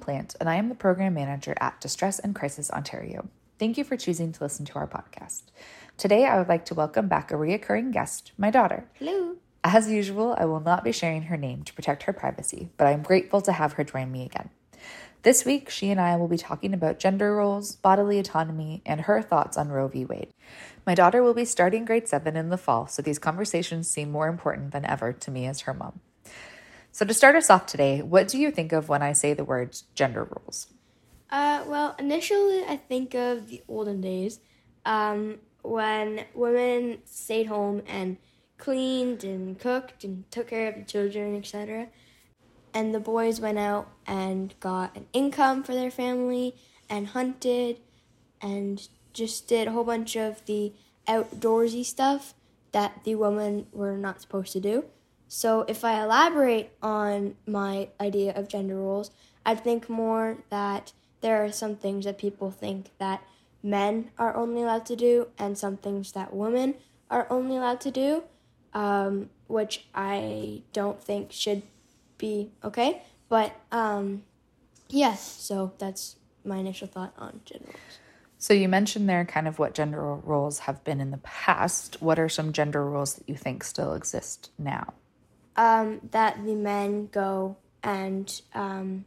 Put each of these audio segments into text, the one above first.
Plant, and I am the program manager at Distress and Crisis Ontario. Thank you for choosing to listen to our podcast. Today, I would like to welcome back a reoccurring guest, my daughter. Hello. As usual, I will not be sharing her name to protect her privacy, but I'm grateful to have her join me again. This week, she and I will be talking about gender roles, bodily autonomy, and her thoughts on Roe v. Wade. My daughter will be starting grade 7 in the fall, so these conversations seem more important than ever to me as her mom. So, to start us off today, what do you think of when I say the words gender roles? Uh, well, initially I think of the olden days um, when women stayed home and cleaned and cooked and took care of the children, etc. And the boys went out and got an income for their family and hunted and just did a whole bunch of the outdoorsy stuff that the women were not supposed to do. So, if I elaborate on my idea of gender roles, I'd think more that there are some things that people think that men are only allowed to do, and some things that women are only allowed to do, um, which I don't think should be okay. But um, yes, so that's my initial thought on gender roles. So, you mentioned there kind of what gender roles have been in the past. What are some gender roles that you think still exist now? Um, that the men go and um,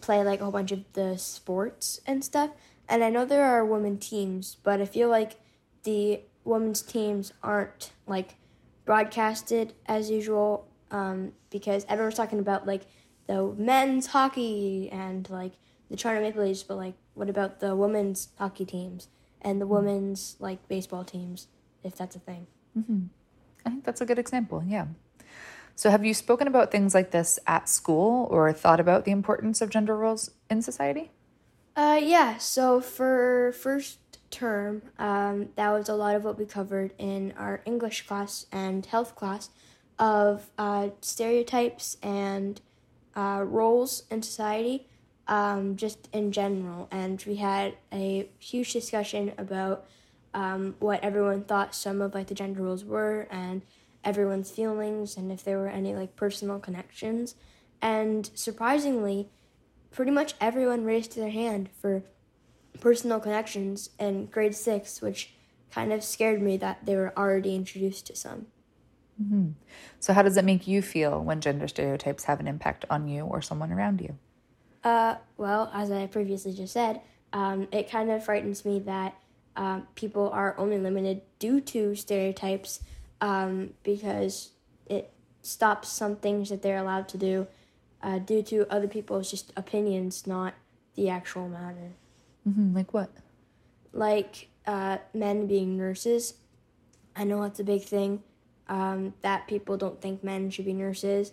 play like a whole bunch of the sports and stuff. And I know there are women teams, but I feel like the women's teams aren't like broadcasted as usual um, because everyone's talking about like the men's hockey and like the Toronto Maple Leafs, but like what about the women's hockey teams and the women's like baseball teams, if that's a thing? Mm-hmm. I think that's a good example. Yeah. So, have you spoken about things like this at school or thought about the importance of gender roles in society? Uh, yeah. So for first term, um, that was a lot of what we covered in our English class and health class of uh, stereotypes and uh, roles in society, um, just in general. And we had a huge discussion about um, what everyone thought some of like the gender roles were and everyone's feelings and if there were any like personal connections. And surprisingly, pretty much everyone raised their hand for personal connections in grade six, which kind of scared me that they were already introduced to some. Mm-hmm. So, how does it make you feel when gender stereotypes have an impact on you or someone around you? Uh, well, as I previously just said, um, it kind of frightens me that um, people are only limited due to stereotypes um, because it stops some things that they're allowed to do uh, due to other people's just opinions, not the actual matter. Mm-hmm. Like what? Like uh, men being nurses. I know that's a big thing. Um, that people don't think men should be nurses.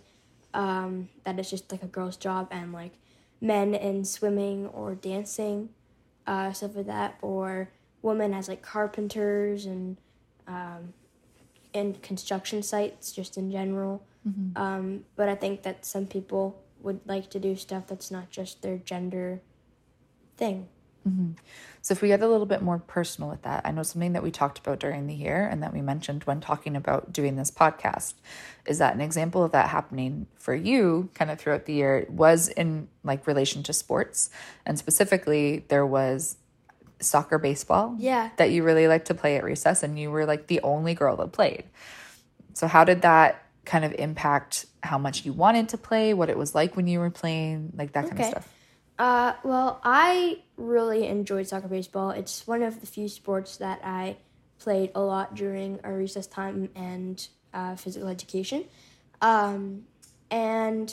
Um, that it's just like a girl's job, and like men in swimming or dancing, uh, stuff like that, or women as like carpenters and um, in construction sites just in general. Mm-hmm. Um, but I think that some people would like to do stuff that's not just their gender thing. Mm-hmm. So, if we get a little bit more personal with that, I know something that we talked about during the year and that we mentioned when talking about doing this podcast is that an example of that happening for you kind of throughout the year was in like relation to sports. And specifically, there was soccer baseball Yeah. that you really liked to play at recess, and you were like the only girl that played. So, how did that kind of impact how much you wanted to play, what it was like when you were playing, like that kind of stuff? Uh, well, I really enjoyed soccer baseball. It's one of the few sports that I played a lot during our recess time and uh, physical education. Um, and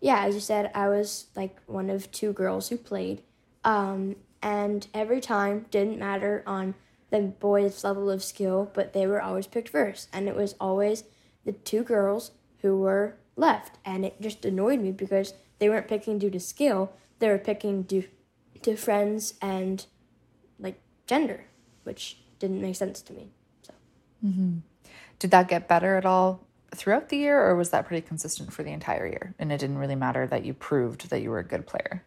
yeah, as you said, I was like one of two girls who played. Um, and every time didn't matter on the boys' level of skill, but they were always picked first. And it was always the two girls who were left. And it just annoyed me because they weren't picking due to skill, they were picking due to friends and like gender, which didn't make sense to me. So mm-hmm. Did that get better at all throughout the year, or was that pretty consistent for the entire year? And it didn't really matter that you proved that you were a good player.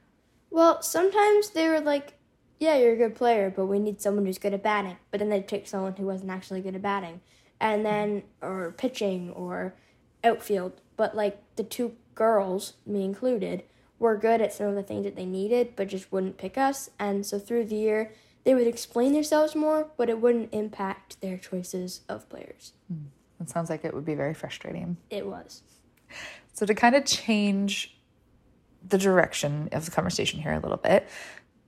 Well, sometimes they were like, yeah, you're a good player, but we need someone who's good at batting. But then they'd pick someone who wasn't actually good at batting. And then, or pitching or outfield. But like the two girls, me included, were good at some of the things that they needed, but just wouldn't pick us. And so through the year, they would explain themselves more, but it wouldn't impact their choices of players. Hmm. It sounds like it would be very frustrating. It was. So, to kind of change the direction of the conversation here a little bit,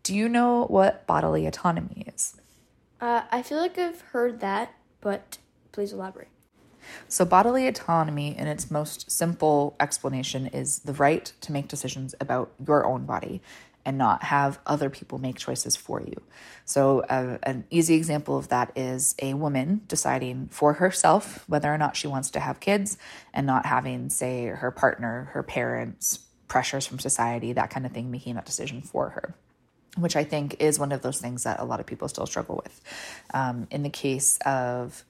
do you know what bodily autonomy is? Uh, I feel like I've heard that, but please elaborate. So, bodily autonomy, in its most simple explanation, is the right to make decisions about your own body and not have other people make choices for you. So, uh, an easy example of that is a woman deciding for herself whether or not she wants to have kids and not having, say, her partner, her parents, pressures from society, that kind of thing, making that decision for her which I think is one of those things that a lot of people still struggle with. Um, in the case of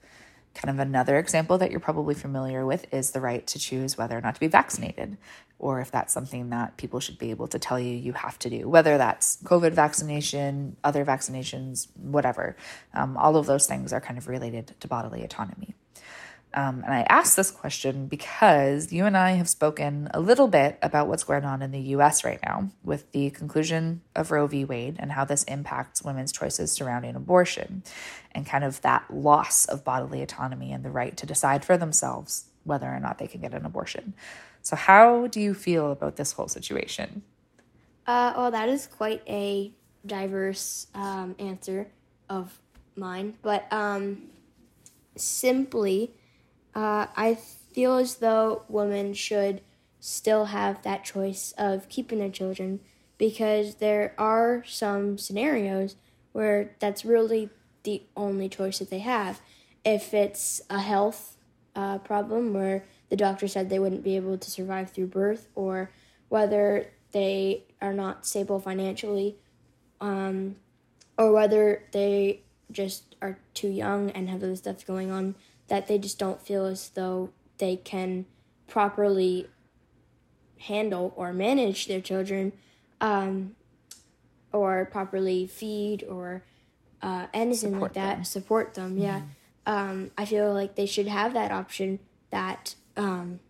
kind of another example that you're probably familiar with is the right to choose whether or not to be vaccinated, or if that's something that people should be able to tell you you have to do, whether that's COVID vaccination, other vaccinations, whatever. Um, all of those things are kind of related to bodily autonomy. Um, and I asked this question because you and I have spoken a little bit about what's going on in the US right now with the conclusion of Roe v. Wade and how this impacts women's choices surrounding abortion and kind of that loss of bodily autonomy and the right to decide for themselves whether or not they can get an abortion. So, how do you feel about this whole situation? Uh, well, that is quite a diverse um, answer of mine, but um, simply, uh, I feel as though women should still have that choice of keeping their children because there are some scenarios where that's really the only choice that they have. If it's a health uh, problem where the doctor said they wouldn't be able to survive through birth, or whether they are not stable financially, um, or whether they just are too young and have other stuff going on that they just don't feel as though they can properly handle or manage their children um, or properly feed or uh, anything Support like that. them. support them yeah. Um, i feel like they should have that option that um,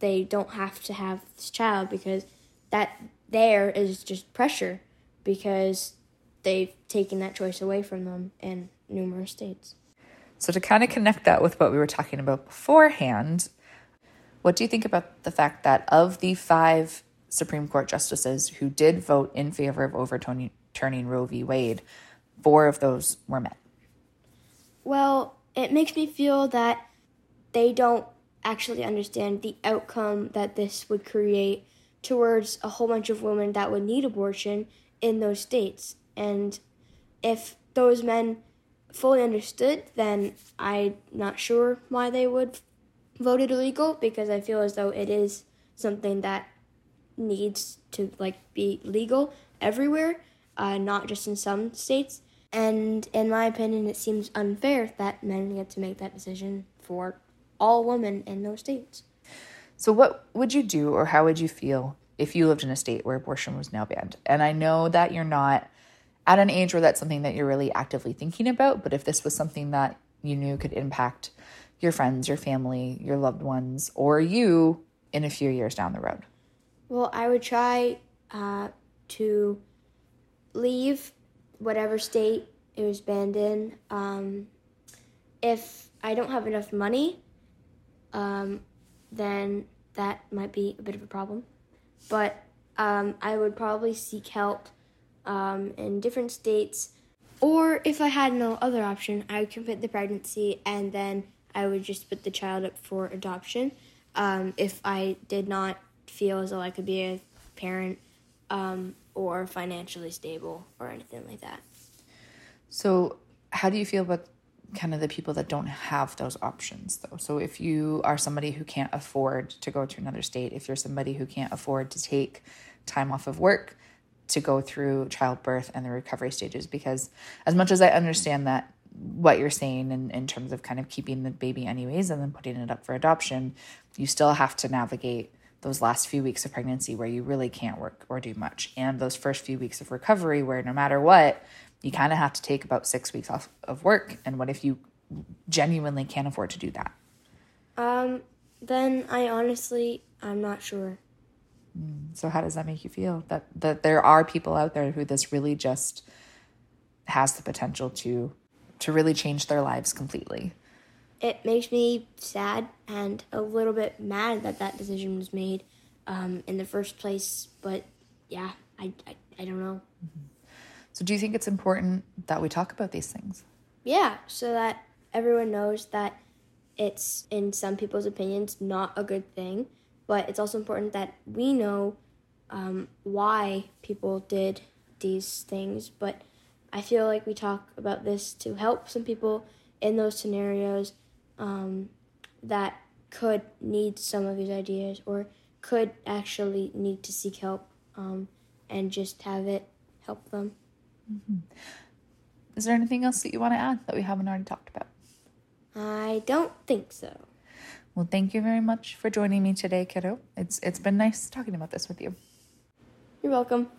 they don't have to have this child because that there is just pressure because they've taken that choice away from them in numerous states So, to kind of connect that with what we were talking about beforehand, what do you think about the fact that of the five Supreme Court justices who did vote in favor of overturning Roe v. Wade, four of those were men? Well, it makes me feel that they don't actually understand the outcome that this would create towards a whole bunch of women that would need abortion in those states. And if those men fully understood, then I'm not sure why they would vote it illegal because I feel as though it is something that needs to like be legal everywhere, uh, not just in some states. And in my opinion, it seems unfair that men get to make that decision for all women in those states. So, what would you do, or how would you feel if you lived in a state where abortion was now banned? And I know that you're not at an age where that's something that you're really actively thinking about, but if this was something that you knew could impact your friends, your family, your loved ones, or you in a few years down the road? Well, I would try uh, to leave whatever state it was banned in. Um, if I don't have enough money, um, then that might be a bit of a problem. But um, I would probably seek help um, in different states. Or if I had no other option, I would commit the pregnancy and then I would just put the child up for adoption. Um, if I did not feel as though I could be a parent um, or financially stable or anything like that. So, how do you feel about kind of the people that don't have those options though? So, if you are somebody who can't afford to go to another state, if you're somebody who can't afford to take time off of work to go through childbirth and the recovery stages, because as much as I understand that what you're saying in, in terms of kind of keeping the baby anyways and then putting it up for adoption, you still have to navigate those last few weeks of pregnancy where you really can't work or do much. And those first few weeks of recovery where no matter what, you kind of have to take about six weeks off of work. And what if you genuinely can't afford to do that? Um, then I honestly, I'm not sure. So how does that make you feel that that there are people out there who this really just has the potential to to really change their lives completely? It makes me sad and a little bit mad that that decision was made um, in the first place. But yeah, I, I, I don't know. So do you think it's important that we talk about these things? Yeah, so that everyone knows that it's, in some people's opinions, not a good thing. But it's also important that we know um, why people did these things. But I feel like we talk about this to help some people in those scenarios um, that could need some of these ideas or could actually need to seek help um, and just have it help them. Is there anything else that you want to add that we haven't already talked about? I don't think so. Well, thank you very much for joining me today, kiddo. It's it's been nice talking about this with you. You're welcome.